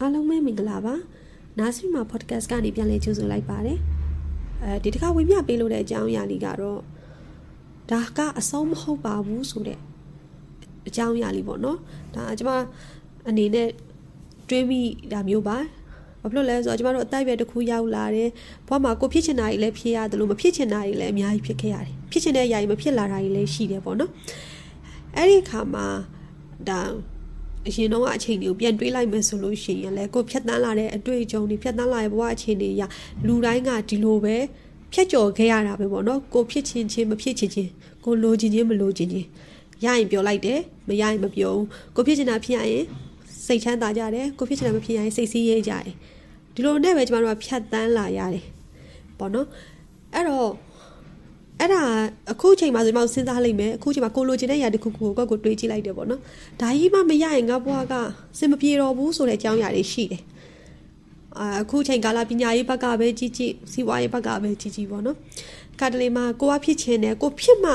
အားလုံးပဲမင်္ဂလာပါနာစီမာ podcast ကနေပြန်လည်ကြိုဆိုလိုက်ပါတယ်အဲဒီတစ်ခါဝင်ပြပေးလို့တဲ့အကြောင်းအရာလေးကတော့ဒါကအဆုံးမဟုတ်ပါဘူးဆိုတဲ့အကြောင်းအရာလေးပေါ့နော်ဒါကျွန်မအနေနဲ့တွေးမိတာမျိုးပါဘာဖြစ်လို့လဲဆိုတော့ကျမတို့အသက်အရွယ်တစ်ခုရောက်လာတယ်ဘဝမှာကိုဖြစ်ချင်တာတွေလည်းဖြစ်ရတယ်လို့မဖြစ်ချင်တာတွေလည်းအများကြီးဖြစ်ခဲ့ရတယ်ဖြစ်ချင်တဲ့အရာတွေမဖြစ်လာတာတွေလည်းရှိတယ်ပေါ့နော်အဲ့ဒီအခါမှာဒါ အရင်တော့အချိန်တွေကိုပြန်တွေးလိုက်မယ်ဆိုလို့ရှိရင်လည်းကိုဖြတ်တန်းလာတဲ့အတွေ့အကြုံတွေဖြတ်တန်းလာတဲ့ဘဝအခြေအနေအရလူတိုင်းကဒီလိုပဲဖြတ်ကျော်ခဲ့ရတာပဲပေါ့နော်ကိုဖြစ်ချင်းချင်းမဖြစ်ချင်းချင်းကိုလိုချင်ချင်းမလိုချင်ချင်းရရင်ပြောလိုက်တယ်မရရင်မပြောဘူးကိုဖြစ်ချင်တာဖြစ်ရရင်စိတ်ချမ်းသာကြတယ်ကိုဖြစ်ချင်တာမဖြစ်ရရင်စိတ်ဆင်းရဲကြတယ်ဒီလိုနဲ့ပဲကျမတို့ကဖြတ်တန်းလာရတယ်ပေါ့နော်အဲ့တော့ အဲ့ဒါအခုချိန်မှာဆိုကျွန်တော်စဉ်းစားလိုက်မယ်အခုချိန်မှာကိုလိုချင်တဲ့ຢာတစ်ခုခုကိုကိုတွေးကြည့်လိုက်တယ်ပေါ့နော်ဒါကြီးမှမရရင်ငါဘွားကစင်မပြေတော့ဘူးဆိုတဲ့အကြောင်းအရာတွေရှိတယ်အခုချိန်ကာလပညာရေးဘက်ကပဲကြီးကြီးစီးပွားရေးဘက်ကပဲကြီးကြီးပေါ့နော်ကတလေမှာကိုကဖြစ်ချင်တယ်ကိုဖြစ်မှ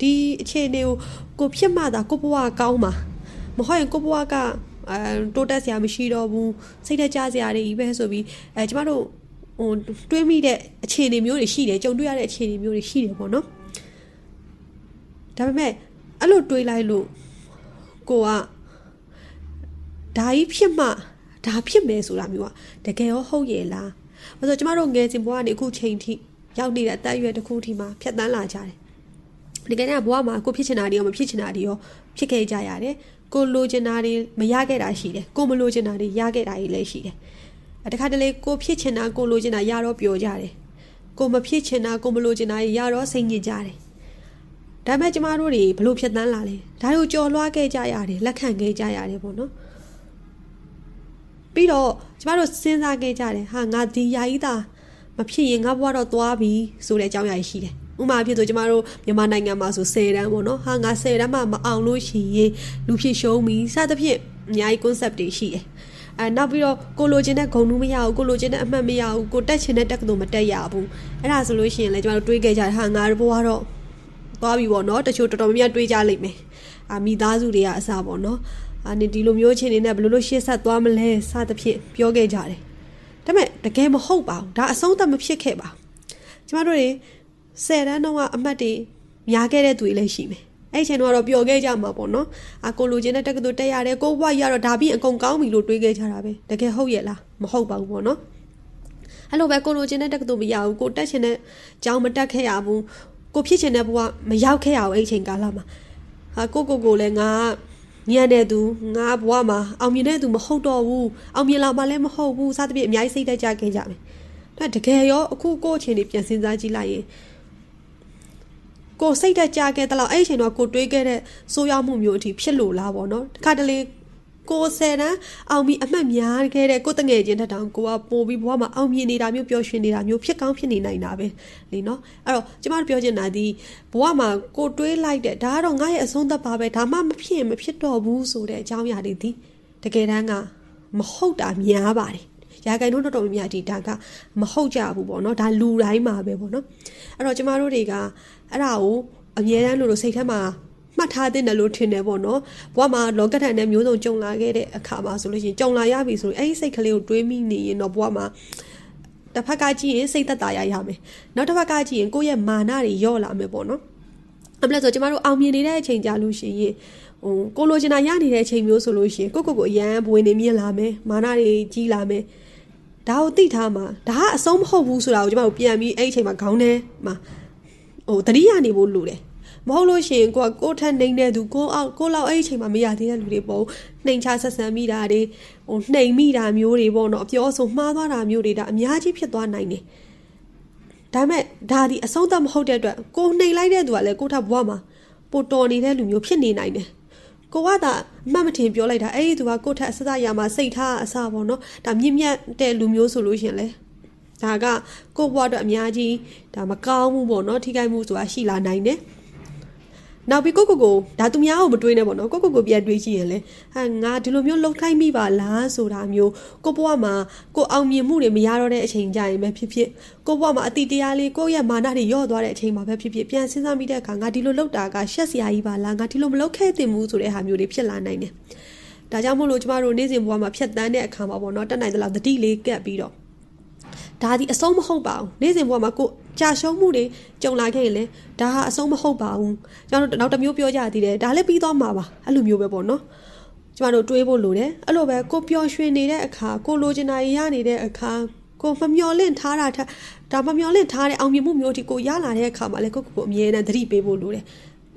ဒီအခြေအနေကိုကိုဖြစ်မှသာကိုဘွားကောင်းမှာမဟုတ်ရင်ကိုဘွားကအဲတိုးတက်စရာမရှိတော့ဘူးစိတ်သက်ကြစရာတွေကြီးပဲဆိုပြီးအဲကျမတို့ ဟိုတွေးမိတဲ့အခြေအနေမျိုးတွေရှိတယ်ကြုံတွေ့ရတဲ့အခြေအနေမျိုးတွေရှိတယ်ပေါ့နော်ဒါပေမဲ့အဲ့လိုတွေးလိုက်လို့ကိုကဒါကြီးဖြစ်မှဒါဖြစ်မယ်ဆိုတာမျိုးอ่ะတကယ်ရောဟုတ်ရဲ့လားဘာလို့ကျမတို့ငယ်စဉ်ဘဝကနေအခုချိန်ထိရောက်နေတဲ့အသက်အရွယ်တစ်ခုထိမှာဖြတ်တန်းလာကြတယ်ဒီကနေ့ကဘဝမှာကိုဖြစ်ချင်တာတွေရောမဖြစ်ချင်တာတွေရောဖြစ်ခဲ့ကြရတယ်ကိုလိုချင်တာတွေမရခဲ့တာရှိတယ်ကိုမလိုချင်တာတွေရခဲ့တာတွေလည်းရှိတယ် တခါတလေကိုဖြစ်ချင်တာကိုလိုချင်တာရတော့ပြောကြတယ်ကိုမဖြစ်ချင်တာကိုမလိုချင်တာရတော့စိတ်ညစ်ကြတယ်ဒါပေမဲ့ကျမတို့တွေဘလို့ဖြတ်တန်းလာလဲဒါတို့ကြော်လွှားခဲ့ကြရတယ်လက်ခံခဲ့ကြရတယ်ပေါ့နော်ပြီးတော့ကျမတို့စဉ်းစားခဲ့ကြတယ်ဟာငါဒီယာကြီးသားမဖြစ်ရင်ငါဘဝတော့သွားပြီဆိုတဲ့အကြောင်းအရာရှိတယ်ဥမာဖြစ်ဆိုကျမတို့မြန်မာနိုင်ငံမှာဆို10တန်းပေါ့နော်ဟာငါ10တန်းမှမအောင်လို့ရှိရင်လူဖြစ်ရှုံးပြီစသဖြင့်အများကြီး concept တွေရှိတယ် အဲနောက်ပြီးတော့ကိုလိုချင်တဲ့ဂုံနူးမရဘူးကိုလိုချင်တဲ့အမှတ်မရဘူးကိုတက်ချင်တဲ့တက်ကတူမတက်ရဘူးအဲ့ဒါဆိုလို့ရှိရင်လည်းကျမတို့တွေးခဲ့ကြတယ်ဟာငါဘဝတော့သွားပြီပေါ့နော်တချို့တော်တော်များများတွေးကြလိမ့်မယ်အာမိသားစုတွေကအစားပေါ့နော်အာနေဒီလိုမျိုးချင်းနေနဲ့ဘယ်လိုလို့ရှေ့ဆက်သွားမလဲစသဖြင့်ပြောခဲ့ကြတယ်ဒါပေမဲ့တကယ်မဟုတ်ပါဘူးဒါအဆုံးသတ်မဖြစ်ခဲ့ပါဘူးကျမတို့တွေဆယ်တန်းတော့အမှတ်တွေများခဲ့တဲ့သူတွေလည်းရှိမယ် အဲ့ချိန်တော့ပျော်ခဲ့ကြမှာပေါ့နော်အကိုလိုချင်တဲ့တက္ကသိုလ်တက်ရတယ်ကိုဘွားရတော့ဒါပြီးအကုန်ကောင်းပြီလို့တွေးခဲ့ကြတာပဲတကယ်ဟုတ်ရဲ့လားမဟုတ်ပါဘူးပေါ့နော်အဲ့လိုပဲကိုလိုချင်တဲ့တက္ကသိုလ်မရဘူးကိုတက်ချင်တဲ့ကျောင်းမတက်ခဲ့ရဘူးကိုဖြစ်ချင်တဲ့ဘဝမရောက်ခဲ့ရဘူးအဲ့ချိန်ကာလမှာဟာကိုကိုကိုလည်းငါညံ့တဲ့သူငါဘဝမှာအောင်မြင်တဲ့သူမဟုတ်တော့ဘူးအောင်မြင်လာမှလည်းမဟုတ်ဘူးစသဖြင့်အများကြီးစိတ်တက်ကြခဲ့ကြမယ်ဒါတကယ်ရောအခုကိုအချိန်တွေပြန်စဉ်းစားကြည့်လိုက်ရင် ကိုစိတ်တက်ကြခဲ့တဲ့လောက်အဲ့အချိန်တော့ကိုတွေးခဲ့တဲ့ဆိုးရွားမှုမျိုးအထိဖြစ်လို့လားပေါ့နော်တခါတလေကိုဆယ်တန်းအောင်ပြီးအမှတ်များခဲ့တဲ့ကိုတငယ်ချင်းတက်တောင်ကိုကပို့ပြီးဘဝမှာအောင်မြင်နေတာမျိုးပျော်ရွှင်နေတာမျိုးဖြစ်ကောင်းဖြစ်နေနိုင်တာပဲလीနော်အဲ့တော့ကျမတို့ပြောချင်တာဒီဘဝမှာကိုတွေးလိုက်တဲ့ဒါကတော့ငါရဲ့အဆုံးသက်ပါပဲဒါမှမဖြစ်ရင်မဖြစ်တော့ဘူးဆိုတဲ့အကြောင်းအရာတွေဒီတကယ်တမ်းကမဟုတ်တာများပါတယ် ရာဂိုင်တို့တော်တော်များများဒီဒါကမဟုတ်ကြဘူးပေါ့နော်ဒါလူတိုင်းမှာပဲပေါ့နော်အဲ့တော့ကျမတို့တွေကအဲ့ဒါကိုအမြဲတမ်းလို့စိတ်ထဲမှာမှတ်ထားတဲ့တယ်လို့ထင်တယ်ပေါ့နော်ဘဝမှာလောကထန်တဲ့မျိုးစုံကြုံလာခဲ့တဲ့အခါမှာဆိုလို့ရှိရင်ကြုံလာရပြီဆိုရင်အဲ့ဒီစိတ်ကလေးကိုတွေးမိနေရင်တော့ဘဝမှာတစ်ဖက်ကကြည့်ရင်စိတ်သက်သာရရမယ်နောက်တစ်ဖက်ကကြည့်ရင်ကိုယ့်ရဲ့မာနတွေယော့လာမယ်ပေါ့နော်အမလဲဆိုကျမတို့အောင်မြင်နေတဲ့အချိန်ကြာလို့ရှိရင်ဟိုကိုလိုချင်တာရနေတဲ့အချိန်မျိုးဆိုလို့ရှိရင်ကိုကိုကိုအရန်ဘဝင်နေမြင်လာမယ်မာနတွေကြီးလာမယ် ဒါကိုသိထားမှာဒါကအဆုံးမဟုတ်ဘူးဆိုတာကိုကျမတို့ပြန်ပြီးအဲ့ဒီအချိန်မှာခေါင်းထဲမှာဟိုတတိယနေဖို့လိုတယ်မဟုတ်လို့ရှိရင်ကိုကကိုထက်နှိမ်တဲ့သူကိုအောက်ကိုလောက်အဲ့ဒီအချိန်မှာမရသေးတဲ့လူတွေပေါ့နှိမ်ချဆက်ဆံမိတာတွေဟိုနှိမ်မိတာမျိုးတွေပေါ့နော်အပြောဆိုမှားသွားတာမျိုးတွေဒါအများကြီးဖြစ်သွားနိုင်တယ်ဒါမဲ့ဒါဒီအဆုံးသတ်မဟုတ်တဲ့အတွက်ကိုနှိမ်လိုက်တဲ့သူကလည်းကိုထက်ဘဝမှာပိုတော်နေတဲ့လူမျိုးဖြစ်နေနိုင်တယ် ကိုကသာအမှတ်မထင်ပြောလိုက်တာအဲ့ဒီသူကကိုထက်အစစရမှာစိတ်ထားအစပေါ့နော်ဒါမြင့်မြတ်တဲ့လူမျိုးဆိုလို့ရှင်လေဒါကကိုဘွားအတွက်အများကြီးဒါမကောင်းဘူးပေါ့နော်ထိခိုက်မှုဆိုတာရှိလာနိုင်တယ် နောက်ပြီးကိုကိုကိုဒါသူများကိုမတွေးနဲ့ပေါ့နော်ကိုကိုကိုပြန်တွေးကြည့်ရင်လေဟာငါဒီလိုမျိုးလှုပ်ခိုင်းမိပါလားဆိုတာမျိုးကိုဘွားမှာကိုအောင်မြင်မှုတွေမရတော့တဲ့အချိန်ကြရင်ပဲဖြစ်ဖြစ်ကိုဘွားမှာအတိတရားလေးကိုရဲ့မာနတွေယော့သွားတဲ့အချိန်မှာပဲဖြစ်ဖြစ်ပြန်စဉ်းစားမိတဲ့အခါငါဒီလိုလှုပ်တာကရှက်စရာကြီးပါလားငါဒီလိုမလှုပ်ခဲ့သင့်ဘူးဆိုတဲ့ဟာမျိုးတွေဖြစ်လာနိုင်တယ်ဒါကြောင့်မို့လို့ကျမတို့နေ့စဉ်ဘဝမှာဖြတ်တန်းတဲ့အခါမှာပေါ့နော်တက်နိုင်သလောက်တတိလေးကပ်ပြီးတော့ဒါဒီအဆုံးမဟုတ်ပါဘူးနေ့စဉ်ဘဝမှာကို ကြာရှုံးမှုတွေကြုံလာခဲ့ရင်လေဒါဟာအဆုံးမဟုတ်ပါဘူးကျွန်တော်တို့နောက်တစ်မျိုးပြောကြသေးတယ်ဒါလည်းပြီးသွားမှာပါအဲ့လိုမျိုးပဲပေါ့နော်ကျမတို့တွေးဖို့လိုတယ်အဲ့လိုပဲကိုပျော်ရွှင်နေတဲ့အခါကိုလိုချင်တာရနေတဲ့အခါကိုမမျော်လင့်ထားတာထက်ဒါမမျော်လင့်ထားတဲ့အောင်မြင်မှုမျိုးဒီကိုရလာတဲ့အခါမှာလည်းကိုကိုကိုအမြဲတမ်းသတိပေးဖို့လိုတယ်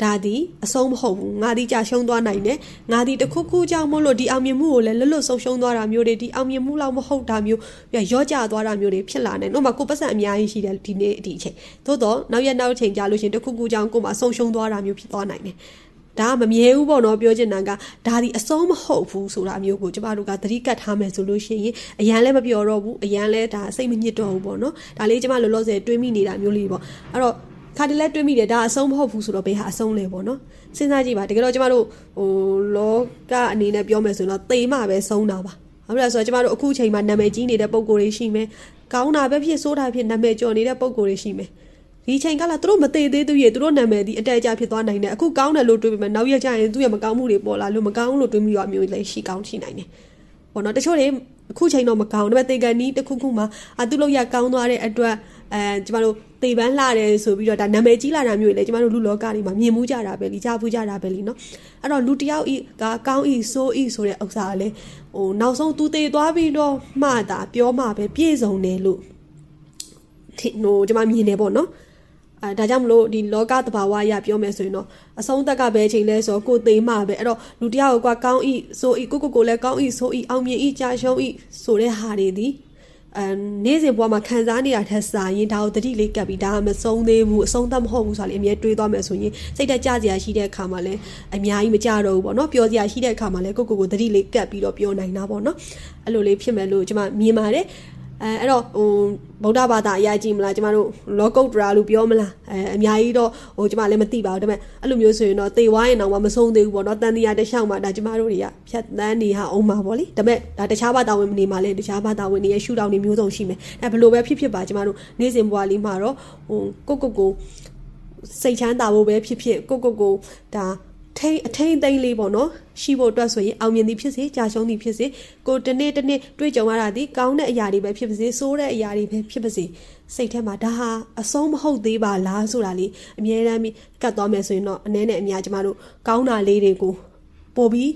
ဒါဒီအဆုံးမဟုတ်ဘူးငါဒီကြာရှုံးသွားနိုင်တယ်ငါဒီတခုခုကြောင့်မို့လို့ဒီအောင်မြင်မှုကိုလည်းလွတ်လွတ်ဆုံးရှုံးသွားတာမျိုးတွေဒီအောင်မြင်မှုလောက်မဟုတ်တာမျိုးပြရော့ကျသွားတာမျိုးတွေဖြစ်လာနိုင်တော့မှကိုပတ်စံအများကြီးရှိတယ်ဒီနေ့ဒီအချိန်သို့တော့နောက်ရက်နောက်ချိန်ကြာလို့ရှင်တခုခုကြောင့်ကိုမှဆုံးရှုံးသွားတာမျိုးဖြစ်သွားနိုင်တယ်ဒါကမမြဲဘူးပေါ့နော်ပြောချင်တာကဒါဒီအဆုံးမဟုတ်ဘူးဆိုတာမျိုးကိုကျမတို့ကသတိကတ်ထားမယ်ဆိုလို့ရှိရင်အရန်လည်းမပြောတော့ဘူးအရန်လည်းဒါစိတ်မညစ်တော့ဘူးပေါ့နော်ဒါလေးကျမလောလောဆယ်တွေးမိနေတာမျိုးလေးပေါ့အဲ့တော့ ခါတလဲတွေးမိတယ်ဒါအဆုံးမဟုတ်ဘူးဆိုတော့ဘယ်ဟာအဆုံးလဲပေါ့နော်စဉ်းစားကြည့်ပါတကယ်တော့ကျမတို့ဟိုလောကအနေနဲ့ပြောမယ်ဆိုတော့သေမှပဲဆုံးတာပါဟုတ်လားဆိုတော့ကျမတို့အခုချိန်မှာနာမည်ကြီးနေတဲ့ပုံကိုယ်တွေရှိမယ်ကောင်းတာပဲဖြစ်ဆိုးတာဖြစ်နာမည်ကျော်နေတဲ့ပုံကိုယ်တွေရှိမယ်ဒီချိန်ကလာသူတို့မသေးသေးသူရဲ့သူတို့နာမည်ဒီအတက်အကျဖြစ်သွားနိုင်တယ်အခုကောင်းတယ်လို့တွေးပေမဲ့နောက်ရက်ကျရင်သူရဲ့မကောင်းမှုတွေပေါ်လာလို့မကောင်းလို့တွေးမိရမျိုးလည်းရှိကောင်းရှိနိုင်တယ်ပေါ့နော်တချို့တွေအခုချိန်တော့မကောင်းဒါပေမဲ့တေကန်နီးတစ်ခုခုမှအသူ့လောက်ရကောင်းသွားတဲ့အတွက် အဲကျမတို့တေပန်းလှတယ်ဆိုပြီးတော့ဒါနာမည်ကြီးလာတာမျိုးလေကျမတို့လူလောကတွေမှာမြင်မှုကြတာပဲလीကြားဘူးကြတာပဲလीနော်အဲ့တော့လူတယောက်ဤကကောင်းဤဆိုးဤဆိုတဲ့ဥစ္စာကလေဟိုနောက်ဆုံးသူတေသွားပြီးတော့မှတာပြောမှပဲပြည့်စုံတယ်လို့ဟိုကျမမြင်နေပေါ့နော်အဲဒါကြောင့်မလို့ဒီလောကတဘာဝအရပြောမယ်ဆိုရင်တော့အဆုံးသက်ကပဲချိန်လဲဆိုကိုသိမှပဲအဲ့တော့လူတယောက်ကကောင်းဤဆိုဤကိုကိုကိုလည်းကောင်းဤဆိုဤအောင်မြင်ဤကြာရှုံးဤဆိုတဲ့ဟာတွေဒီ အဲနေ့စဉ်ဘဝမှာခံစားနေတာထက်စာရင်ဒါကိုတတိလေးကပ်ပြီးဒါကမဆုံးသေးဘူးအဆုံးသတ်မဟုတ်ဘူးဆိုတာလေအမြဲတွေးသွားမယ်ဆိုရင်စိတ်တက်ကြစရာရှိတဲ့အခါမှာလည်းအများကြီးမကြတော့ဘူးပေါ့နော်ပြောစရာရှိတဲ့အခါမှာလည်းကိုကိုကိုတတိလေးကပ်ပြီးတော့ပြောနိုင်တာပေါ့နော်အဲ့လိုလေးဖြစ်မယ်လို့ကျွန်မမြင်ပါတယ် အဲအဲ့တော့ဟိုဗုဒ္ဓဘာသာအရာကြည့်မလားကျမတို့လောကုတ်တရာလို့ပြောမလားအဲအများကြီးတော့ဟိုကျမလည်းမသိပါဘူးဒါပေမဲ့အဲ့လိုမျိုးဆိုရင်တော့သေဝိုင်းအောင်မှမဆုံးသေးဘူးပေါ့နော်တန်တရားတစ်လျှောက်မှာဒါကျမတို့တွေကဖြတ်တန်းနေဟာအောင်မှာပေါ့လေဒါပေမဲ့ဒါတခြားဘာသာဝင်မနေမှလည်းတခြားဘာသာဝင်တွေရဲ့ရှုထောင့်တွေမျိုးစုံရှိမယ်အဲဘယ်လိုပဲဖြစ်ဖြစ်ပါကျမတို့နေ့စဉ်ဘဝလေးမှာတော့ဟိုကိုကိုကိုစိတ်ချမ်းသာဖို့ပဲဖြစ်ဖြစ်ကိုကိုကိုဒါ ထိန်အထိန်သိမ့်လေးပေါ့နော်ရှိဖို့အတွက်ဆိုရင်အောင်မြင်သည်ဖြစ်စေကြာရှုံးသည်ဖြစ်စေကိုတနေ့တနေ့တွေ့ကြုံရတာဒီကောင်းတဲ့အရာတွေပဲဖြစ်ပါစေဆိုးတဲ့အရာတွေပဲဖြစ်ပါစေစိတ်ထဲမှာဒါဟာအဆုံးမဟုတ်သေးပါလားဆိုတာလေးအမြဲတမ်းကတ်သွားမယ်ဆိုရင်တော့အနည်းနဲ့အများကျမတို့ကောင်းတာလေးတွေကိုပို့ပြီး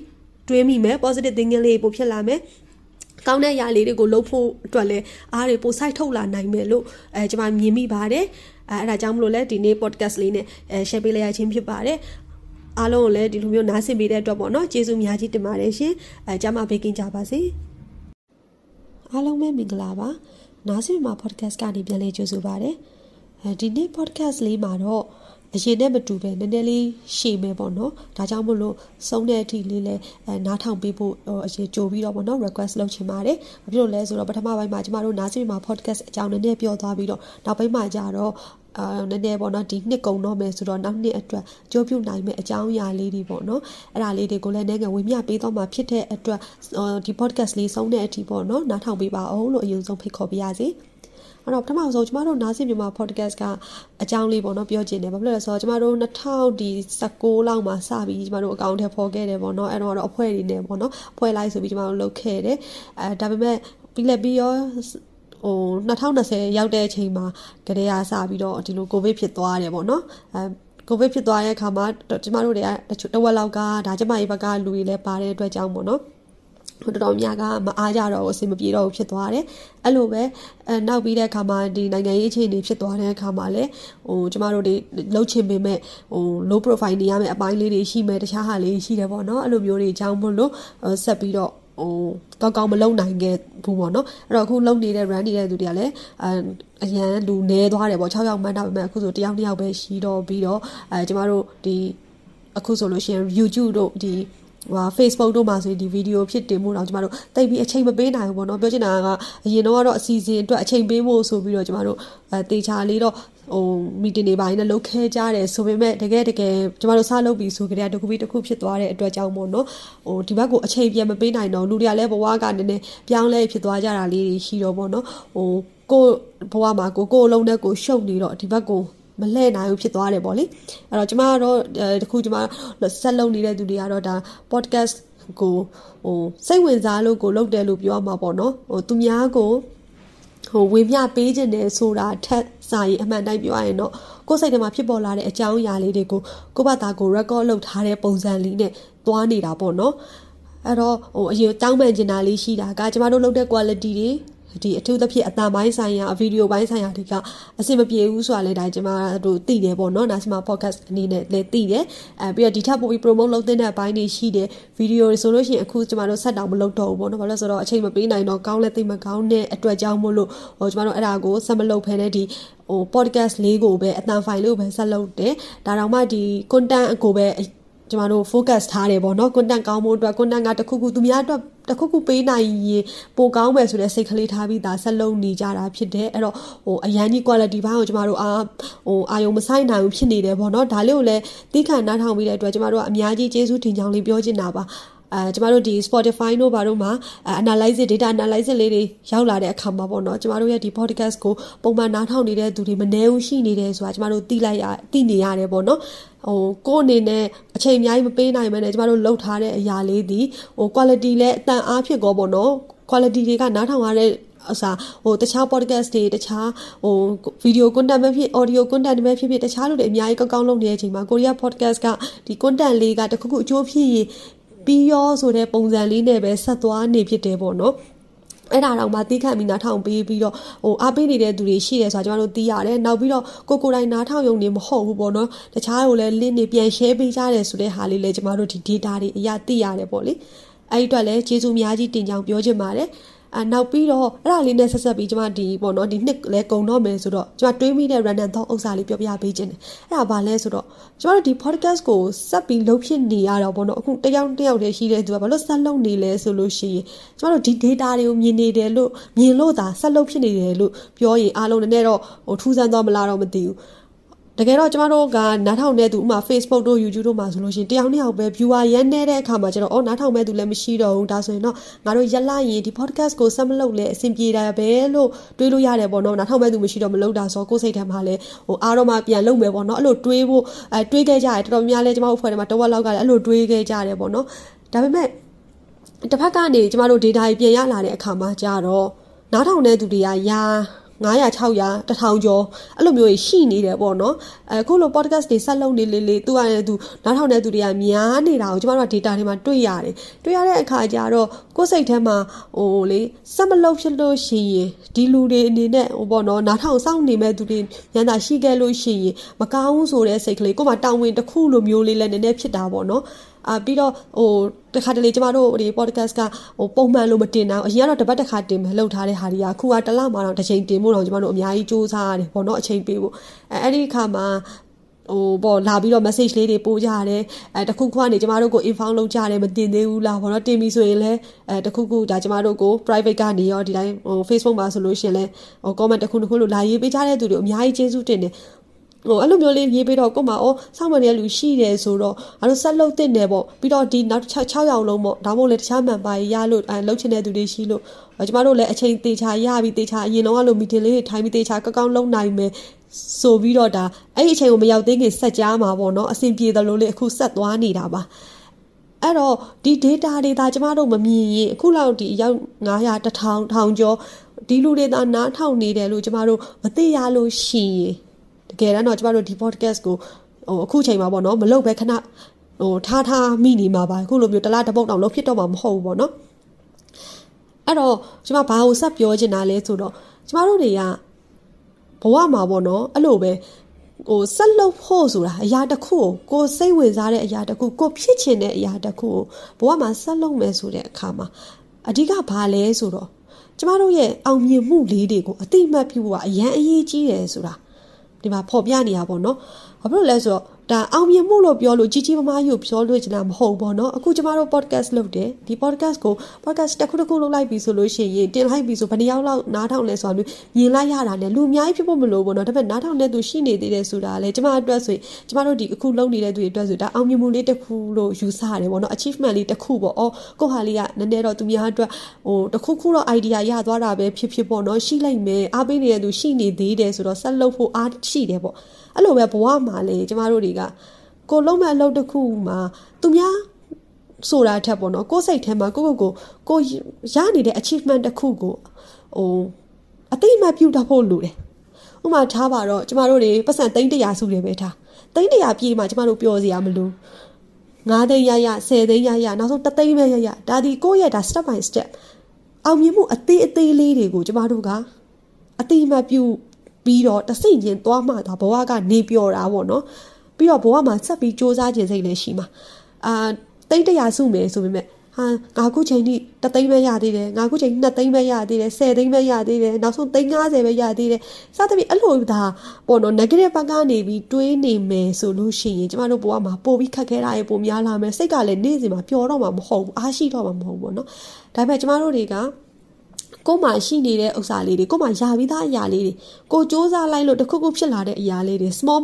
တွေးမိမယ် positive thinking လေးပို့ဖြစ်လာမယ်ကောင်းတဲ့အရာလေးတွေကိုလုပ်ဖို့အတွက်လည်းအားတွေပိုစိုက်ထုတ်လာနိုင်မယ်လို့အဲကျွန်မမြင်မိပါတယ်အဲအဲ့ဒါကြောင့်မလို့လဲဒီနေ့ podcast လေးနဲ့အဲ share ပေးလိုက်ရခြင်းဖြစ်ပါတယ် အားလုံးကိုလည်းဒီလိုမျိုးနားဆင်ပေးတဲ့အတွက်ပေါ့နော်ကျေးဇူးများကြီးတင်ပါတယ်ရှင်အဲကြမှာဘေးကင်းကြပါစေအားလုံးပဲမင်္ဂလာပါနားဆင်မှာ podcast ကနေပြန်လဲကြိုဆိုပါရစေအဲဒီနေ့ podcast လေးမှာတော့ အရင်နဲ့မတူပဲနည်းနည်းလေးရှည်မယ်ပေါ့နော်ဒါကြောင့်မို့လို့ဆုံးတဲ့အထိလေးလဲအဲနားထောင်ပေးဖို့အရင်ကြိုပြီးတော့ပေါ့နော် request လုပ်ချင်ပါတယ်ဘာဖြစ်လို့လဲဆိုတော့ပထမပိုင်းမှာကျမတို့နားဆင်မှာ podcast အကြောင်းနည်းနည်းပြောသွားပြီးတော့နောက်ပိုင်းမှာကျတော့အာနည်းနည်းပေါ့နော်ဒီနှစ်ကုံတော့မယ်ဆိုတော့နောက်နှစ်အတွက်ကြိုးပြုနိုင်မယ့်အကြောင်းအရာလေးတွေပေါ့နော်အဲ့ဒါလေးတွေကိုလည်းနိုင်ငံဝင်မြပေးတော့မှာဖြစ်တဲ့အတွက်ဒီ podcast လေးဆုံးတဲ့အထိပေါ့နော်နားထောင်ပေးပါအောင်လို့အရင်ဆုံးဖိတ်ခေါ်ပေးရစီ အဲ့တော့ပထမဆုံးကျမတို့နားဆင်မြန်မာ podcast ကအကြောင်းလေးပေါ့နော်ပြောချင်တယ်ဘာဖြစ်လို့လဲဆိုတော့ကျမတို့2016လောက်မှာစပြီးကျမတို့အကောင့်ထဲပေါ်ခဲ့တယ်ပေါ့နော်အဲ့တော့တော့အဖွဲ့တွေနဲ့ပေါ့နော်ဖွဲ့လိုက်ဆိုပြီးကျမတို့လုပ်ခဲ့တယ်အဲဒါပေမဲ့ပြီးလက်ပြီးရောဟို2020ရောက်တဲ့အချိန်မှာကတည်းကစပြီးတော့ဒီလိုကိုဗစ်ဖြစ်သွားတယ်ပေါ့နော်အဲကိုဗစ်ဖြစ်သွားတဲ့အခါမှာကျမတို့တွေကတဝက်လောက်ကဒါကျမရဲ့ဘက်ကလူတွေလည်းပါတဲ့အတွက်ကြောင့်ပေါ့နော် ဟိုတော်တော်များကမအားကြတော့ဘူးအဆင်မပြေတော့ဘူးဖြစ်သွားတယ်အဲ့လိုပဲအဲနောက်ပြီးတဲ့အခါမှာဒီနိုင်ငံရေးအခြေအနေဖြစ်သွားတဲ့အခါမှာလည်းဟိုကျမတို့တွေလှုပ်ချင်ပေမဲ့ဟို low profile နေရမယ့်အပိုင်းလေးတွေရှိမယ်တခြားဟာလေးရှိတယ်ပေါ့နော်အဲ့လိုမျိုးတွေအကြောင်းမို့လို့ဆက်ပြီးတော့ဟိုကောင်းကောင်းမလုံနိုင်ခဲ့ဘူးပေါ့နော်အဲ့တော့အခုလုံနေတဲ့ run နေတဲ့သူတွေကလည်းအအရန်လူနေသွားတယ်ပေါ့6ယောက်မှန်းတာပဲမဲ့အခုဆိုတယောက်တစ်ယောက်ပဲရှိတော့ပြီးတော့အဲကျမတို့ဒီအခုဆိုလို့ရှိရင် YouTube တို့ဒီ ဟို Facebook တို့မှာဆိုရင်ဒီဗီဒီယိုဖြစ်တင်မှုတော့ကျမတို့တိတ်ပြီးအချိန်မပေးနိုင်ဘူးပေါ့နော်ပြောချင်တာကအရင်တော့ကတော့အစီအစဉ်အတွက်အချိန်ပေးဖို့ဆိုပြီးတော့ကျမတို့အဲတေချာလေးတော့ဟိုမီတင်တွေပိုင်းနဲ့လုပ်ခဲကြတယ်ဆိုပေမဲ့တကယ်တကယ်ကျမတို့စလုပ်ပြီးဆိုကြတဲ့တခုပြီးတခုဖြစ်သွားတဲ့အတွက်ကြောင့်မို့နော်ဟိုဒီဘက်ကိုအချိန်ပြန်မပေးနိုင်တော့လူတွေကလည်းဘဝကနည်းနည်းပြောင်းလဲဖြစ်သွားကြတာလေးတွေရှိတော့ပေါ့နော်ဟိုကိုဘဝမှာကိုကိုအလုံးနဲ့ကိုရှုပ်နေတော့ဒီဘက်ကို မလှည့်နိုင်ဘူးဖြစ်သွားတယ်ပေါ့လေအဲ့တော့ကျမကတော့တခုကျမဆက်လုပ်နေတဲ့သူတွေကတော့ဒါ podcast ကိုဟိုစိတ်ဝင်စားလို့ကိုလုပ်တယ်လို့ပြောမှာပေါ့နော်ဟိုသူများကိုဟိုဝေမျှပေးခြင်းတယ်ဆိုတာထက်စာရင်အမှန်တိုင်းပြောရရင်တော့ကိုယ်စိတ်ထဲမှာဖြစ်ပေါ်လာတဲ့အကြောင်းအရာလေးတွေကိုကိုယ့်ဘာသာကို record လုပ်ထားတဲ့ပုံစံလေးနဲ့သွားနေတာပေါ့နော်အဲ့တော့ဟိုအရင်တောင်းပန်ကျင်တာလေးရှိတာကကျမတို့လုပ်တဲ့ quality တွေ ဒီအထူးသဖြင့်အတန်ပိုင်းဆိုင်ရာဗီဒီယိုပိုင်းဆိုင်ရာတွေကအဆင်မပြေဘူးဆိုတာလည်းဒါကျမတို့သိတယ်ပေါ့နော်နာစီမာ podcast အနေနဲ့လည်းသိတယ်အဲပြီးတော့ဒီထပ်ပို့ပြီး promote လုပ်တဲ့အပိုင်းတွေရှိတယ်ဗီဒီယိုတွေဆိုလို့ရှိရင်အခုကျမတို့ဆက်တောင်မလုပ်တော့ဘူးပေါ့နော်ဘာလို့လဲဆိုတော့အချိန်မပေးနိုင်တော့ကောင်းလဲသိမကောင်းတဲ့အတွက်ကြောင့်မို့လို့ဟိုကျမတို့အဲ့ဒါကိုဆက်မလုပ်ဖ ೇನೆ ဒီဟို podcast လေးကိုပဲအတန် file လေးကိုပဲဆက်လုပ်တယ်ဒါတောင်မှဒီ content ကိုပဲကျမတို့ focus ထားတယ်ပေါ့နော် content ကောင်းဖို့အတွက် content ကတခုခုသူများအတွက် တခုခုပေးနိုင်ရင်ပိုကောင်းမယ်ဆိုတဲ့စိတ်ကလေးထားပြီးသားဆက်လုံးနေကြတာဖြစ်တယ်အဲ့တော့ဟိုအရန်ကြီး quality ဘိုင်းကိုကျမတို့အာဟိုအာယုံမဆိုင်နိုင်ဘူးဖြစ်နေတယ်ပေါ့နော်ဒါလေးကိုလည်းသိခံနားထောင်ပြီးတဲ့အတွက်ကျမတို့ကအများကြီးကျေးဇူးတင်ကြောင်းလေးပြောချင်တာပါ အဲကျမတို့ဒီ Spotify တို့ဘာတို့မှာ analysis data analysis လေးတွေရောက်လာတဲ့အခါမှာပေါ့နော်ကျမတို့ရဲ့ဒီ podcast ကိုပုံမှန်နားထောင်နေတဲ့သူတွေမနှဲဘူးရှိနေတယ်ဆိုတာကျမတို့သိလိုက်ရသိနေရတယ်ပေါ့နော်ဟိုကိုယ်အနေနဲ့အချိန်အများကြီးမပေးနိုင်မနဲ့ကျမတို့လှုပ်ထားတဲ့အရာလေးဒီဟို quality လည်းအတန်အားဖြစ်ကောပေါ့နော် quality တွေကနားထောင်ရတဲ့အစားဟိုတခြား podcast တွေတခြားဟို video content ပဲဖြစ် audio content ပဲဖြစ်ဖြစ်တခြားလူတွေအများကြီးကောင်းကောင်းလုပ်နေတဲ့အချိန်မှာ Korea podcast ကဒီ content လေးကတခုခုအကျိုးဖြစ်ရင် ပြီးရောဆိုတဲ့ပုံစံလေးနဲ့ပဲဆက်သွားနေဖြစ်တယ်ပေါ့နော်အဲ့ဒါတော့မှသိခံပြီးနားထောင်ပေးပြီးတော့ဟိုအားပေးနေတဲ့သူတွေရှိတယ်ဆိုတာကျွန်တော်တို့သိရတယ်နောက်ပြီးတော့ကိုကိုတိုင်းနားထောင်ရုံနေမဟုတ်ဘူးပေါ့နော်တခြားကိုလည်း link တွေပြန် share ပေးကြတယ်ဆိုတဲ့ဟာလေးလည်းကျွန်တော်တို့ဒီ data တွေအရာသိရတယ်ပေါ့လေအဲ့ဒီအတွက်လည်းကျေးဇူးအများကြီးတင်ကြောင်းပြောချင်ပါတယ် အနောက်ပြီးတော့အဲ့ဒါလေးနဲ့ဆက်ဆက်ပြီးကျွန်မဒီပေါ့နော်ဒီနှစ်လဲကုံတော့မယ်ဆိုတော့ကျွန်မတွေးမိတဲ့ random thought ဥစ္စာလေးပြောပြပေးခြင်းတယ်အဲ့ဒါဘာလဲဆိုတော့ကျွန်တော်တို့ဒီ podcast ကိုဆက်ပြီးလုပ်ဖြစ်နေရတော့ပေါ့နော်အခုတယောက်တယောက်တည်းရှိတဲ့သူကဘာလို့ဆက်လုပ်နေလဲဆိုလို့ရှိရင်ကျွန်တော်တို့ဒီ data တွေကိုမြင်နေတယ်လို့မြင်လို့သာဆက်လုပ်ဖြစ်နေတယ်လို့ပြောရင်အားလုံးနည်းနည်းတော့ဟိုထူးဆန်းသွားမလားတော့မသိဘူး တကယ်တော့ကျမတို့ကနားထောင်တဲ့သူဥမာ Facebook တို့ YouTube တို့မှာဆိုလို့ရှိရင်တယောက်နှစ်ယောက်ပဲ viewer ရမ်းနေတဲ့အခါမှာကျတော့အော်နားထောင်မဲ့သူလည်းမရှိတော့ဘူးဒါဆိုရင်တော့ငါတို့ရက်လိုက်ရင်ဒီ podcast ကိုဆက်မလုပ်လဲအဆင်ပြေတာပဲလို့တွေးလို့ရတယ်ပေါ့နော်နားထောင်မဲ့သူမရှိတော့မလုပ်တာဆိုကိုယ်စိတ်ထဲမှာလည်းဟိုအားတော့မှပြန်လုပ်မယ်ပေါ့နော်အဲ့လိုတွေးဖို့အဲတွေးခဲ့ကြတယ်တော်တော်များများလဲကျမတို့ဖွဲ့ထဲမှာတဝက်လောက်ကလည်းအဲ့လိုတွေးခဲ့ကြတယ်ပေါ့နော်ဒါပေမဲ့တစ်ဖက်ကနေကျမတို့ data ကြီးပြန်ရလာတဲ့အခါမှာကြတော့နားထောင်တဲ့သူတွေကရာ 900 600 1000ကျော်အဲ့လိုမျိုးရှိနေတယ်ပေါ့နော်အခုလို podcast တွေဆက်လုပ်နေလေလေသူကလည်းသူနားထောင်တဲ့သူတွေကများနေတာကိုကျမတို့က data တွေမှာတွေ့ရတယ်တွေ့ရတဲ့အခါကျတော့ကိုယ်စိတ်ထဲမှာဟိုလေဆက်မလုပ်ဖြစ်လို့ရှိရင်ဒီလူတွေအနေနဲ့ဟိုပေါ့နော်နားထောင်စောင့်နေမဲ့သူတွေညန္တာရှိခဲ့လို့ရှိရင်မကောင်းဆိုတဲ့စိတ်ကလေးကိုမှတောင်းဝင်တစ်ခုလိုမျိုးလေးလည်းနည်းနည်းဖြစ်တာပေါ့နော် အာပြီးတော့ဟိုတခါတလေကျမတို့ဒီ podcast ကဟိုပုံမှန်လို့မတင်တော့အရင်ကတော့တပတ်တစ်ခါတင်မယ်လှုပ်ထားတဲ့ဟာတွေကအခုကတစ်လမှတော့တစ်ချိန်တင်ဖို့တော့ကျမတို့အများကြီးစူးစမ်းရတယ်ပေါ့နော်အချိန်ပေးဖို့အဲအဲ့ဒီအခါမှာဟိုပေါ့လာပြီးတော့ message လေးတွေပို့ကြရတယ်အဲတခုခုကနေကျမတို့ကို inform လုပ်ကြတယ်မတင်သေးဘူးလားဘောနော်တင်ပြီဆိုရင်လည်းအဲတခုခုဒါကျမတို့ကို private ကနေရောဒီတိုင်းဟို Facebook မှာဆိုလို့ရှိရင်လည်းဟို comment တခုတစ်ခုလို့လာရေးပေးကြတဲ့သူတွေအများကြီးကျေးဇူးတင်တယ် ဟိုအဲ့လိုမျိုးလေးရေးပြီးတော့ကို့မှာဩစောင့်မနေတဲ့လူရှိတယ်ဆိုတော့အဲ့လိုဆက်လုပ်တဲ့နယ်ပေါ့ပြီးတော့ဒီနောက်6ရောက်လုံးပေါ့ဒါမှမဟုတ်လေတခြားမှန်ပါရလို့အဲလှုပ်ချင်တဲ့သူတွေရှိလို့ကျမတို့လည်းအချိန်တေချာရပြီးတေချာအရင်တော့ကလို့မီတင်လေးတွေထိုင်ပြီးတေချာကောက်ကောက်လုပ်နိုင်မယ်ဆိုပြီးတော့ဒါအဲ့ဒီအချိန်ကိုမရောက်သေးခင်ဆက်ကြားမှာပေါ့နော်အဆင်ပြေတယ်လို့လေအခုဆက်သွားနေတာပါအဲ့တော့ဒီ data တွေဒါကျမတို့မမြင်ရင်အခုလောက်ဒီရောက်900 1000 1000ကျော်ဒီလူတွေသာနားထောင်နေတယ်လို့ကျမတို့မသိရလို့ရှိရင် တကယ်တမ်းတော့ကျမတို့ဒီ podcast ကိုဟိုအခုချိန်မှာပေါ့နော်မလုပ်ပဲခဏဟိုထားထားမိနေမှာပါအခုလိုမျိုးတလားတပုတ်တောင်လုပ်ဖြစ်တော့မှာမဟုတ်ဘူးပေါ့နော်အဲ့တော့ကျမဘာကိုဆက်ပြောချင်တာလဲဆိုတော့ကျမတို့တွေကဘဝမှာပေါ့နော်အဲ့လိုပဲဟိုဆက်လုပ်ဖို့ဆိုတာအရာတစ်ခုကိုကိုစိတ်ဝင်စားတဲ့အရာတစ်ခုကိုဖြစ်ချင်တဲ့အရာတစ်ခုကိုဘဝမှာဆက်လုပ်မယ်ဆိုတဲ့အခါမှာအဓိကဘာလဲဆိုတော့ကျမတို့ရဲ့အောင်မြင်မှုလေးတွေကိုအတိအမှတ်ပြုဖို့ကအရန်အရေးကြီးတယ်ဆိုတာ ဒီမှာဖော်ပြနေရပါတော့။ဘာဖြစ်လို့လဲဆိုတော့ ဒါအောင်မြင်မှုလို့ပြောလို့ကြီးကြီးမားမားယူပြောလို့ချင်တာမဟုတ်ဘောနော်အခုကျမတို့ podcast လုပ်တယ်ဒီ podcast ကို podcast တစ်ခုတစ်ခုလုပ်လိုက်ပြီဆိုလို့ရှိရင်တင်လိုက်ပြီဆိုဘယ်နှယောက်လောက်နားထောင်လဲဆိုတာမျိုးမြင်လိုက်ရတာ ਨੇ လူအများကြီးဖြစ်ဖို့မလိုဘောနော်ဒါပေမဲ့နားထောင်တဲ့သူရှိနေသေးတယ်ဆိုတာလေကျမအတွက်ဆိုရင်ကျမတို့ဒီအခုလုပ်နေတဲ့သူတွေအတွက်ဆိုဒါအောင်မြင်မှုလေးတစ်ခုလို့ယူဆရတယ်ဘောနော် achievement လေးတစ်ခုပေါ့အော်ကိုဟာလေးကနည်းနည်းတော့သူများအတွက်ဟိုတစ်ခုခုတော့ idea ရသွားတာပဲဖြစ်ဖြစ်ပေါ့နော်ရှိလိုက်မယ်အားပေးနေတဲ့သူရှိနေသေးတယ်ဆိုတော့ဆက်လုပ်ဖို့အားရှိတယ်ပေါ့အဲ့လိုပဲဘဝမှာလေကျမတို့တွေကကိုလုံးမဲ့အလုပ်တစ်ခုမှာသူများဆိုတာထက်ပေါ့နော်ကိုယ်စိတ်ထဲမှာကိုယ့်ကိုယ်ကိုကိုရနေတဲ့ achievement တစ်ခုကိုဟိုအသိအမှတ်ပြုတတ်ဖို့လိုတယ်ဥမာထားပါတော့ကျမတို့တွေပတ်စံသိန်း100စုတယ်ပဲထားသိန်း100ပြေးမှကျမတို့ပျော်စရာမလို9သိန်းရရ10သိန်းရရနောက်ဆုံး3သိန်းပဲရရဒါဒီကိုယ့်ရဲ့ဒါ step by step အောင်မြင်မှုအသေးအသေးလေးတွေကိုကျမတို့ကအတိအမှတ်ပြုပြီးတော့တစိမ့်ချင်းသွားမှသာဘဝကနေပျော်တာပေါ့နော် ပြီးတော့ဘဝမှာဆက်ပြီးစူးစမ်းခြင်းစိတ်လည်းရှိမှာအာတိတ်တရာစုမယ်ဆိုပေမဲ့ဟာငါခုချိန်ထိတသိန်းပဲရသေးတယ်ငါခုချိန်နှစ်သိန်းပဲရသေးတယ်10သိန်းပဲရသေးတယ်နောက်ဆုံး350ပဲရသေးတယ်စသဖြင့်အဲ့လိုဒါပေါ့နော် negative ဘက်ကနေပြီးတွေးနေမယ်ဆိုလို့ရှိရင်ကျမတို့ဘဝမှာပို့ပြီးခက်ခဲတာရေပိုများလာမယ်စိတ်ကလည်းနေ့စဉ်မှာပျော်တော့မှာမဟုတ်ဘူးအားရှိတော့မှာမဟုတ်ဘူးပေါ့နော်ဒါပေမဲ့ကျမတို့တွေက ကို့မှာရှိနေတဲ့ဥစ္စာလေးတွေကို့မှာယာပြီးသားအရာလေးတွေကိုစ조사လိုက်လို့တခုခုဖြစ်လာတဲ့အရာလေးတွေ small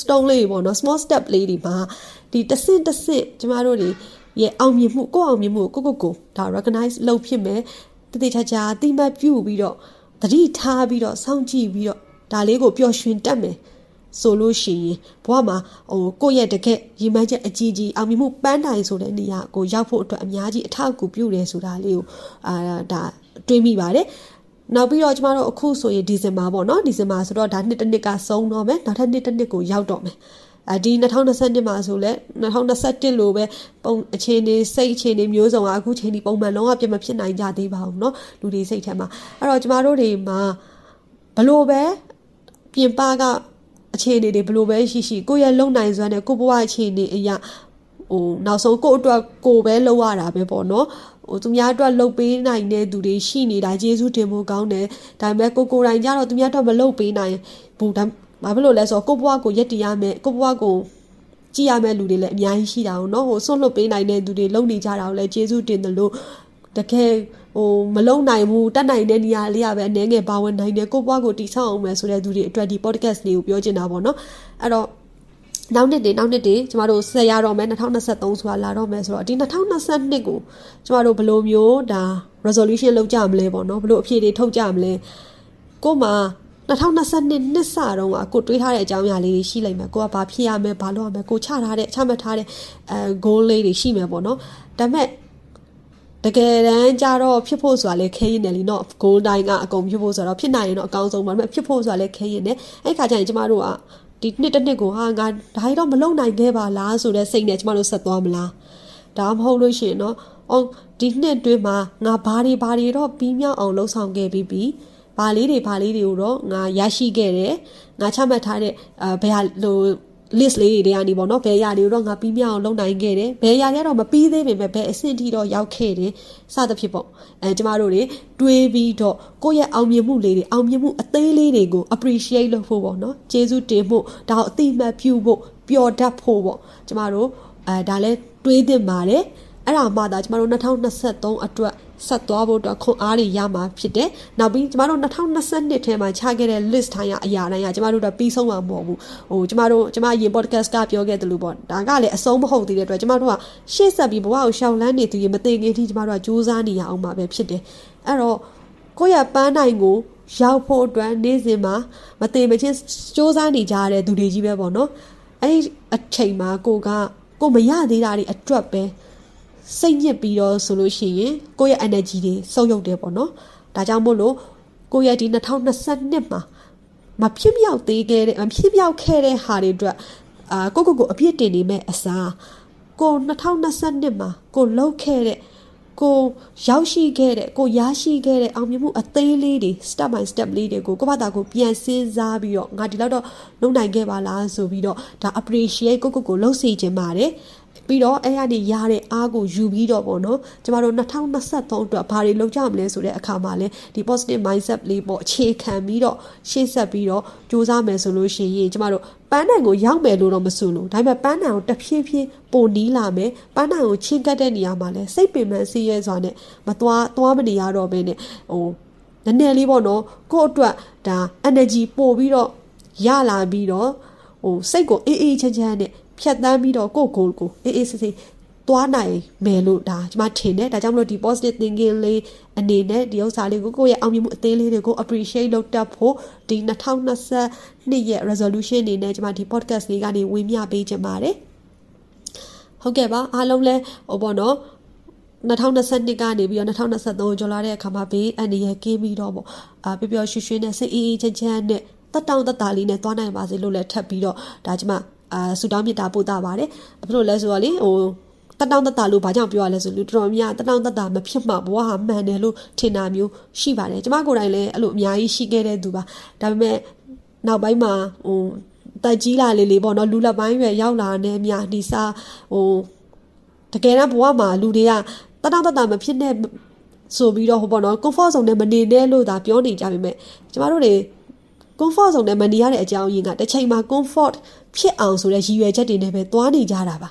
stone လေးတွေပေါ့နော် small step လေးတွေမှာဒီတဆင့်တဆင့်ကျမတို့တွေရဲ့အောင်မြင်မှုကိုအောင်မြင်မှုကိုကိုကိုဒါ recognize လုပ်ဖြစ်မယ်တတိချာချာအတိမတ်ပြုပြီးတော့တတိထားပြီးတော့စောင့်ကြည့်ပြီးတော့ဒါလေးကိုပျော်ရွှင်တတ်မယ်ဆိုလို့ရှိရင်ဘဝမှာဟိုကိုယ့်ရဲ့တကက်ရည်မှန်းချက်အကြီးကြီးအောင်မြင်မှုပန်းတိုင်ဆိုတဲ့နေရာကိုရောက်ဖို့အတွက်အများကြီးအထောက်အကူပြုတယ်ဆိုတာလေးကိုအာဒါ တွေးမိပါတယ်နောက်ပြီးတော့ကျမတို့အခုဆိုရင်ဒီဇင်ဘာပေါ့နော်ဒီဇင်ဘာဆိုတော့ဒါနှစ်တစ်နှစ်ကဆုံးတော့မယ်နောက်ထပ်နှစ်တစ်နှစ်ကိုရောက်တော့မယ်အဲဒီ2022မှာဆိုလဲ2021လိုပဲပုံအခြေအနေစိတ်အခြေအနေမျိုးစုံကအခုချိန်ဒီပုံမှန်လုံးဝပြမဖြစ်နိုင်ကြသေးပါဘူးเนาะလူတွေစိတ်ထဲမှာအဲ့တော့ကျမတို့တွေမှာဘလို့ပဲပြင်ပကအခြေအနေတွေဘလို့ပဲရှိရှိကိုယ့်ရဲ့လုံနိုင်စွမ်းနဲ့ကိုယ့်ဘဝအခြေအနေအရာဟိုနောက်ဆုံးကိုယ့်အတွက်ကိုယ်ပဲလုပ်ရတာပဲပေါ့နော် ဟိုသူများအတွက်လှုပ်ပေးနိုင်တဲ့သူတွေရှိနေတာကျေးဇူးတင်ဖို့ကောင်းတယ်ဒါပေမဲ့ကိုကိုယ်တိုင်ကြတော့သူများအတွက်မလှုပ်ပေးနိုင်ဘူးဒါဘာဖြစ်လို့လဲဆိုတော့ကိုယ့်ဘဝကိုရက်တည်ရမယ်ကိုယ့်ဘဝကိုကြည့်ရမယ့်လူတွေလည်းအများကြီးရှိတာ哦เนาะဟိုဆွတ်လွတ်ပေးနိုင်တဲ့သူတွေလုံနေကြတာကိုလည်းကျေးဇူးတင်တယ်လို့တကယ်ဟိုမလုံနိုင်ဘူးတတ်နိုင်တဲ့နေရာလေးရပဲအနေငယ်ပါဝင်နိုင်တယ်ကိုယ့်ဘဝကိုတည်ဆောက်အောင်မယ်ဆိုတဲ့သူတွေအတွက်ဒီ podcast လေးကိုပြောချင်တာပေါ့เนาะအဲ့တော့ နောက်နှစ်တွေနောက်နှစ်တွေကျမတို့ဆက်ရတော့မယ်2023ဆိုတာလာတော့မယ်ဆိုတော့ဒီ2022ကိုကျမတို့ဘယ်လိုမျိုးဒါ resolution လုပ်ကြမလဲပေါ့နော်ဘယ်လိုအဖြေတွေထုတ်ကြမလဲကို့မှာ2022နှစ်စတော့ကကိုတွေးထားတဲ့အကြောင်းအရာလေးတွေရှိလိမ့်မယ်ကိုကဘာဖြစ်ရမယ်ဘာလုပ်ရမယ်ကိုချထားတဲ့ချမှတ်ထားတဲ့အဲ goal လေးတွေရှိမယ်ပေါ့နော်ဒါပေမဲ့တကယ်တမ်းကြတော့ဖြစ်ဖို့ဆိုတာလေခဲရင်တယ်လीเนาะ goal တိုင်းကအကုန်ဖြစ်ဖို့ဆိုတော့ဖြစ်နိုင်ရင်တော့အကောင်းဆုံးပါဒါပေမဲ့ဖြစ်ဖို့ဆိုတာလေခဲရင်တယ်အဲ့ခါကျရင်ကျမတို့က ဒီနှစ်တစ်နှစ်ကိုဟာငါဒါကြီးတော့မလုံနိုင်ခဲ့ပါလားဆိုတဲ့စိတ်နဲ့ကျမတို့ဆက်သွားမလားဒါမှမဟုတ်လို့ရှိရင်တော့အော်ဒီနှစ်တွင်းမှာငါဘာတွေဘာတွေတော့ပြီးမြောက်အောင်လှုပ်ဆောင်ခဲ့ပြီးပြီဘာလေးတွေဘာလေးတွေကိုတော့ငါရရှိခဲ့တယ်ငါချမှတ်ထားတဲ့အဲဘယ်ဟာဟို list လေးတွေကနေပေါ့နော်ဘယ်ရာတွေကိုတော့ငါပြီးမြောက်အောင်လုပ်နိုင်ခဲ့တယ်ဘယ်ရာတွေတော့မပြီးသေးပေမဲ့ဘယ်အဆင့်ထိတော့ရောက်ခဲ့တယ်စသဖြင့်ပေါ့အဲကျမတို့တွေတွေးပြီးတော့ကိုယ့်ရဲ့အောင်မြင်မှုလေးတွေအောင်မြင်မှုအသေးလေးတွေကို appreciate လုပ်ဖို့ပေါ့နော်ကျေးဇူးတင်ဖို့ဒါကိုအတိအမှတ်ပြုဖို့ပျော်တတ်ဖို့ပေါ့ကျမတို့အဲဒါလဲတွေးသင့်ပါတယ် အဲ့ဒါမှသာကျမတို့2023အတွက်ဆက်သွားဖို့အတွက်ခွန်အားတွေရမှာဖြစ်တယ်။နောက်ပြီးကျမတို့2022ထဲမှာချခဲ့တဲ့ list တိုင်းအရာတိုင်းကကျမတို့တော့ပြီးဆုံးမှာမဟုတ်ဘူး။ဟိုကျမတို့ကျမရေ podcast ကပြောခဲ့တယ်လို့ပေါ့။ဒါကလည်းအဆုံးမဟုတ်သေးတဲ့အတွက်ကျမတို့ကရှေ့ဆက်ပြီးဘဝကိုရှောင်လန်းနေသူရေမသိခင်ထိကျမတို့ကစူးစမ်းနေရအောင်မှာပဲဖြစ်တယ်။အဲ့တော့ကိုယ့်ရဲ့ပန်းနိုင်ကိုရောက်ဖို့အတွက်နေ့စဉ်မှာမသိမချင်းစူးစမ်းနေကြရတဲ့သူတွေကြီးပဲပေါ့နော်။အဲ့ဒီအချိန်မှာကိုကကိုမရသေးတာတွေအတွက်ပဲ စိတ်ညစ်ပြီးတော့ဆိုလို့ရှိရင်ကိုယ့်ရဲ့ energy တွေဆုပ်ယုပ်တယ်ပေါ့နော်ဒါကြောင့်မို့လို့ကိုယ့်ရဲ့ဒီ2022မှာမဖြစ်မြောက်သေးခဲ့တဲ့မဖြစ်မြောက်ခဲ့တဲ့ဟာတွေအတွက်အာကိုကိုကိုအပြစ်တင်နေမဲ့အစားကို2022မှာကိုလှုပ်ခဲ့တဲ့ကိုရောက်ရှိခဲ့တဲ့ကိုရရှိခဲ့တဲ့အောင်မြင်မှုအသေးလေးတွေ step by step လေးတွေကိုကိုဘာသာကိုပြန်စဉ်းစားပြီးတော့ငါဒီလောက်တော့လုပ်နိုင်ခဲ့ပါလားဆိုပြီးတော့ဒါ appreciate ကိုကိုကိုလှုပ်စေခြင်းပါတယ် ပြီးတော့အဲ့ရနေရတဲ့အားကိုယူပြီးတော့ပေါ့နော်ကျမတို့2023အတွက်ဘာတွေလုပ်ကြမလဲဆိုတဲ့အခါမှာလဲဒီ positive mindset လေးပေါ့အခြေခံပြီးတော့ရှေ့ဆက်ပြီးတော့စူးစမ်းမယ်ဆိုလို့ရှိရင်ကျမတို့ပန်းနိုင်ကိုရောက်မယ်လို့တော့မဆိုလို့ဒါပေမဲ့ပန်းနိုင်ကိုတဖြည်းဖြည်းပိုနီးလာမယ်ပန်းနိုင်ကိုချင်းကတ်တဲ့နေရာမှာလဲစိတ်ပင်ပန်းစီးရဲစွာနဲ့မသွားသွားမနေရတော့ဘဲနဲ့ဟိုနည်းနည်းလေးပေါ့နော်ကို့အတွက်ဒါ energy ပို့ပြီးတော့ရလာပြီးတော့ဟိုစိတ်ကိုအေးအေးချမ်းချမ်းနဲ့ ဖြတ်တန်းပြီးတော့ကိုယ့်ကိုယ်ကိုအေးအေးဆေးဆေးသွားနိုင်မယ်လို့ဒါကျွန်မထင်တယ်ဒါကြောင့်မလို့ဒီ positive thinking လေးအနေနဲ့ဒီဥစ္စာလေးကိုကိုယ့်ရဲ့အောင်မြင်မှုအသေးလေးတွေကို appreciate လုပ်တတ်ဖို့ဒီ2022ရဲ့ resolution အနေနဲ့ကျွန်မဒီ podcast လေးကနေဝင်မြပေးချင်ပါတယ်ဟုတ်ကဲ့ပါအားလုံးလဲဟိုပေါ့နော်2022ကနေပြီးတော့2023ကျော်လာတဲ့အခါမှာဘေးအန္တရာယ်ကင်းပြီးတော့ပေါ့အာပျော်ပျော်ရွှင်ရွှင်နဲ့စိတ်အေးအေးချမ်းချမ်းနဲ့တက်တောင့်တက်တာလေးနဲ့သွားနိုင်ပါစေလို့လည်းထပ်ပြီးတော့ဒါကျမ အာဆူတောင်းမြတ်တာပို့တာပါတယ်ဘာလို့လဲဆိုတော့လေဟိုတက်တောင့်တက်တာလို့ဘာကြောင့်ပြောရလဲဆိုလူတော်တော်များတက်တောင့်တက်တာမဖြစ်မှဘဝဟာမှန်တယ်လို့ထင်တာမျိုးရှိပါတယ်ကျမကိုယ်တိုင်လည်းအဲ့လိုအများကြီးရှိခဲ့တဲ့သူပါဒါပေမဲ့နောက်ပိုင်းမှာဟိုတက်ကြီးလာလေလေပေါ့နော်လူလက်ပိုင်းရွယ်ရောက်လာတဲ့မြာဒီစာဟိုတကယ်တော့ဘဝမှာလူတွေကတတောင့်တတမဖြစ်တဲ့ဆိုပြီးတော့ဟိုပေါ့နော် comfort zone နဲ့မနေနဲ့လို့သာပြောနေကြပါမယ်ကျမတို့တွေ comfort zone နဲ့မနေရတဲ့အကြောင်းရင်းကတစ်ချိန်မှာ comfort ဖြစ်အောင်ဆိုတဲ့ရည်ရွယ်ချက်တွေနဲ့ပဲသွားနေကြတာပါ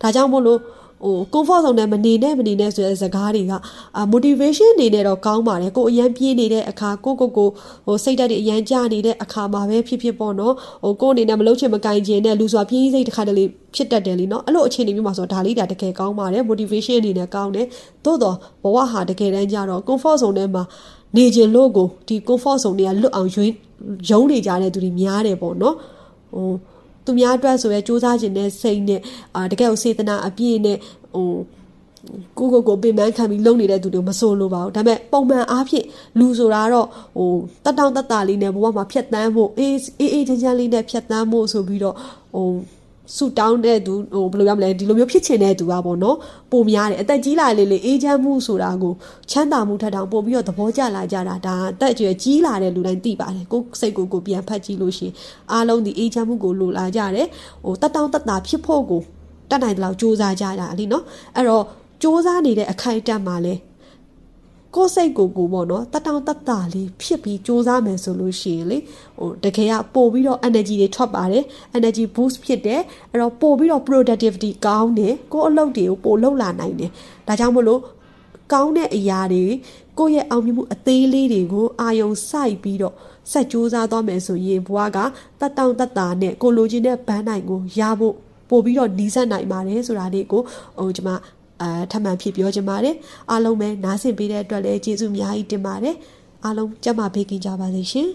ဒါကြောင့်မို့လို့ဟို comfort zone နဲ့မနေနဲ့မနေနဲ့ဆိုတဲ့စကားတွေကအာ motivation အနေနဲ့တော့ကောင်းပါတယ်ကိုအရန်ပြေးနေတဲ့အခါကိုကိုကိုဟိုစိတ်ဓာတ်တွေအရန်ကျနေတဲ့အခါမှာပဲဖြစ်ဖြစ်ပေါ့နော်ဟိုကိုအနေနဲ့မလုပ်ချင်မကင်ချင်တဲ့လူစွာပြေးစိတ်တစ်ခါတလေဖြစ်တတ်တယ်လीเนาะအဲ့လိုအခြေအနေမျိုးမှာဆိုဒါလေးဒါတကယ်ကောင်းပါတယ် motivation အနေနဲ့ကောင်းတယ်သို့တော့ဘဝဟာတကယ်တမ်းကျတော့ comfort zone ထဲမှာနေခြင်းလို့ကိုဒီ comfort zone တွေကလွတ်အောင်ရွေးယုံနေကြတဲ့သူတွေများတယ်ပေါ့နော်ဟို သူများအတွက်ဆိုရဲစူးစမ်းခြင်းနဲ့စိတ်နဲ့အာတကယ်ကိုစေတနာအပြည့်နဲ့ဟိုကိုကိုကိုပင်ပန်းခံပြီးလုံနေတဲ့သူတွေမဆိုးလို့ပါဘူးဒါပေမဲ့ပုံမှန်အားဖြင့်လူဆိုတာတော့ဟိုတက်တောင့်တက်တာလေးနဲ့ဘဝမှာဖြတ်တန်းဖို့အေးအေးအေးချမ်းချမ်းလေးနဲ့ဖြတ်တန်းဖို့ဆိုပြီးတော့ဟို ဆူတောင်းတဲ့သူဟိုဘယ်လိုရမလဲဒီလိုမျိုးဖြစ်ချင်တဲ့သူကပေါ့နော်ပုံများတယ်အသက်ကြီးလာလေလေအေးချမ်းမှုဆိုတာကိုချမ်းသာမှုထက်တောင်ပို့ပြီးတော့သဘောကျလာကြတာဒါအသက်အရွယ်ကြီးလာတဲ့လူတိုင်းသိပါတယ်ကိုစိတ်ကိုကိုပြန်ဖတ်ကြည့်လို့ရှိရင်အားလုံးဒီအေးချမ်းမှုကိုလိုလာကြတယ်ဟိုတက်တောင့်တက်တာဖြစ်ဖို့ကိုတတ်နိုင်တဲ့လောက်စူးစမ်းကြတာလीနော်အဲ့တော့စူးစမ်းနေတဲ့အခိုက်အတန့်မှာလဲ ကိုယ်စိတ်ကိုကိုပေါ့နော်တတောင်တတလေးဖြစ်ပြီးစူးစမ်းမယ်ဆိုလို့ရှိရင်လေဟိုတကယ်ကပို့ပြီးတော့ energy တွေထွက်ပါတယ် energy boost ဖြစ်တယ်အဲ့တော့ပို့ပြီးတော့ productivity ကောင်းတယ်ကိုယ်အလုပ်တွေကိုပို့လုပ်လာနိုင်တယ်ဒါကြောင့်မို့လို့ကောင်းတဲ့အရာတွေကိုယ့်ရဲ့အောင်မြင်မှုအသေးလေးတွေကိုအာယုံစိုက်ပြီးတော့ဆက်ကြိုးစားသွားမယ်ဆိုရင်ဘဝကတတောင်တတာနဲ့ကိုလိုချင်တဲ့ဘန်းနိုင်ကိုရဖို့ပို့ပြီးတော့နီးစပ်နိုင်ပါတယ်ဆိုတာလေးကိုဟိုကျွန်မ အဲထပ်မံဖြစ်ပြောချင်ပါတယ်အားလုံးပဲနားဆင်ပေးတဲ့အတွက်လည်းကျေးဇူးအများကြီးတင်ပါတယ်အားလုံးကြက်မဘေးကင်းကြပါစေရှင်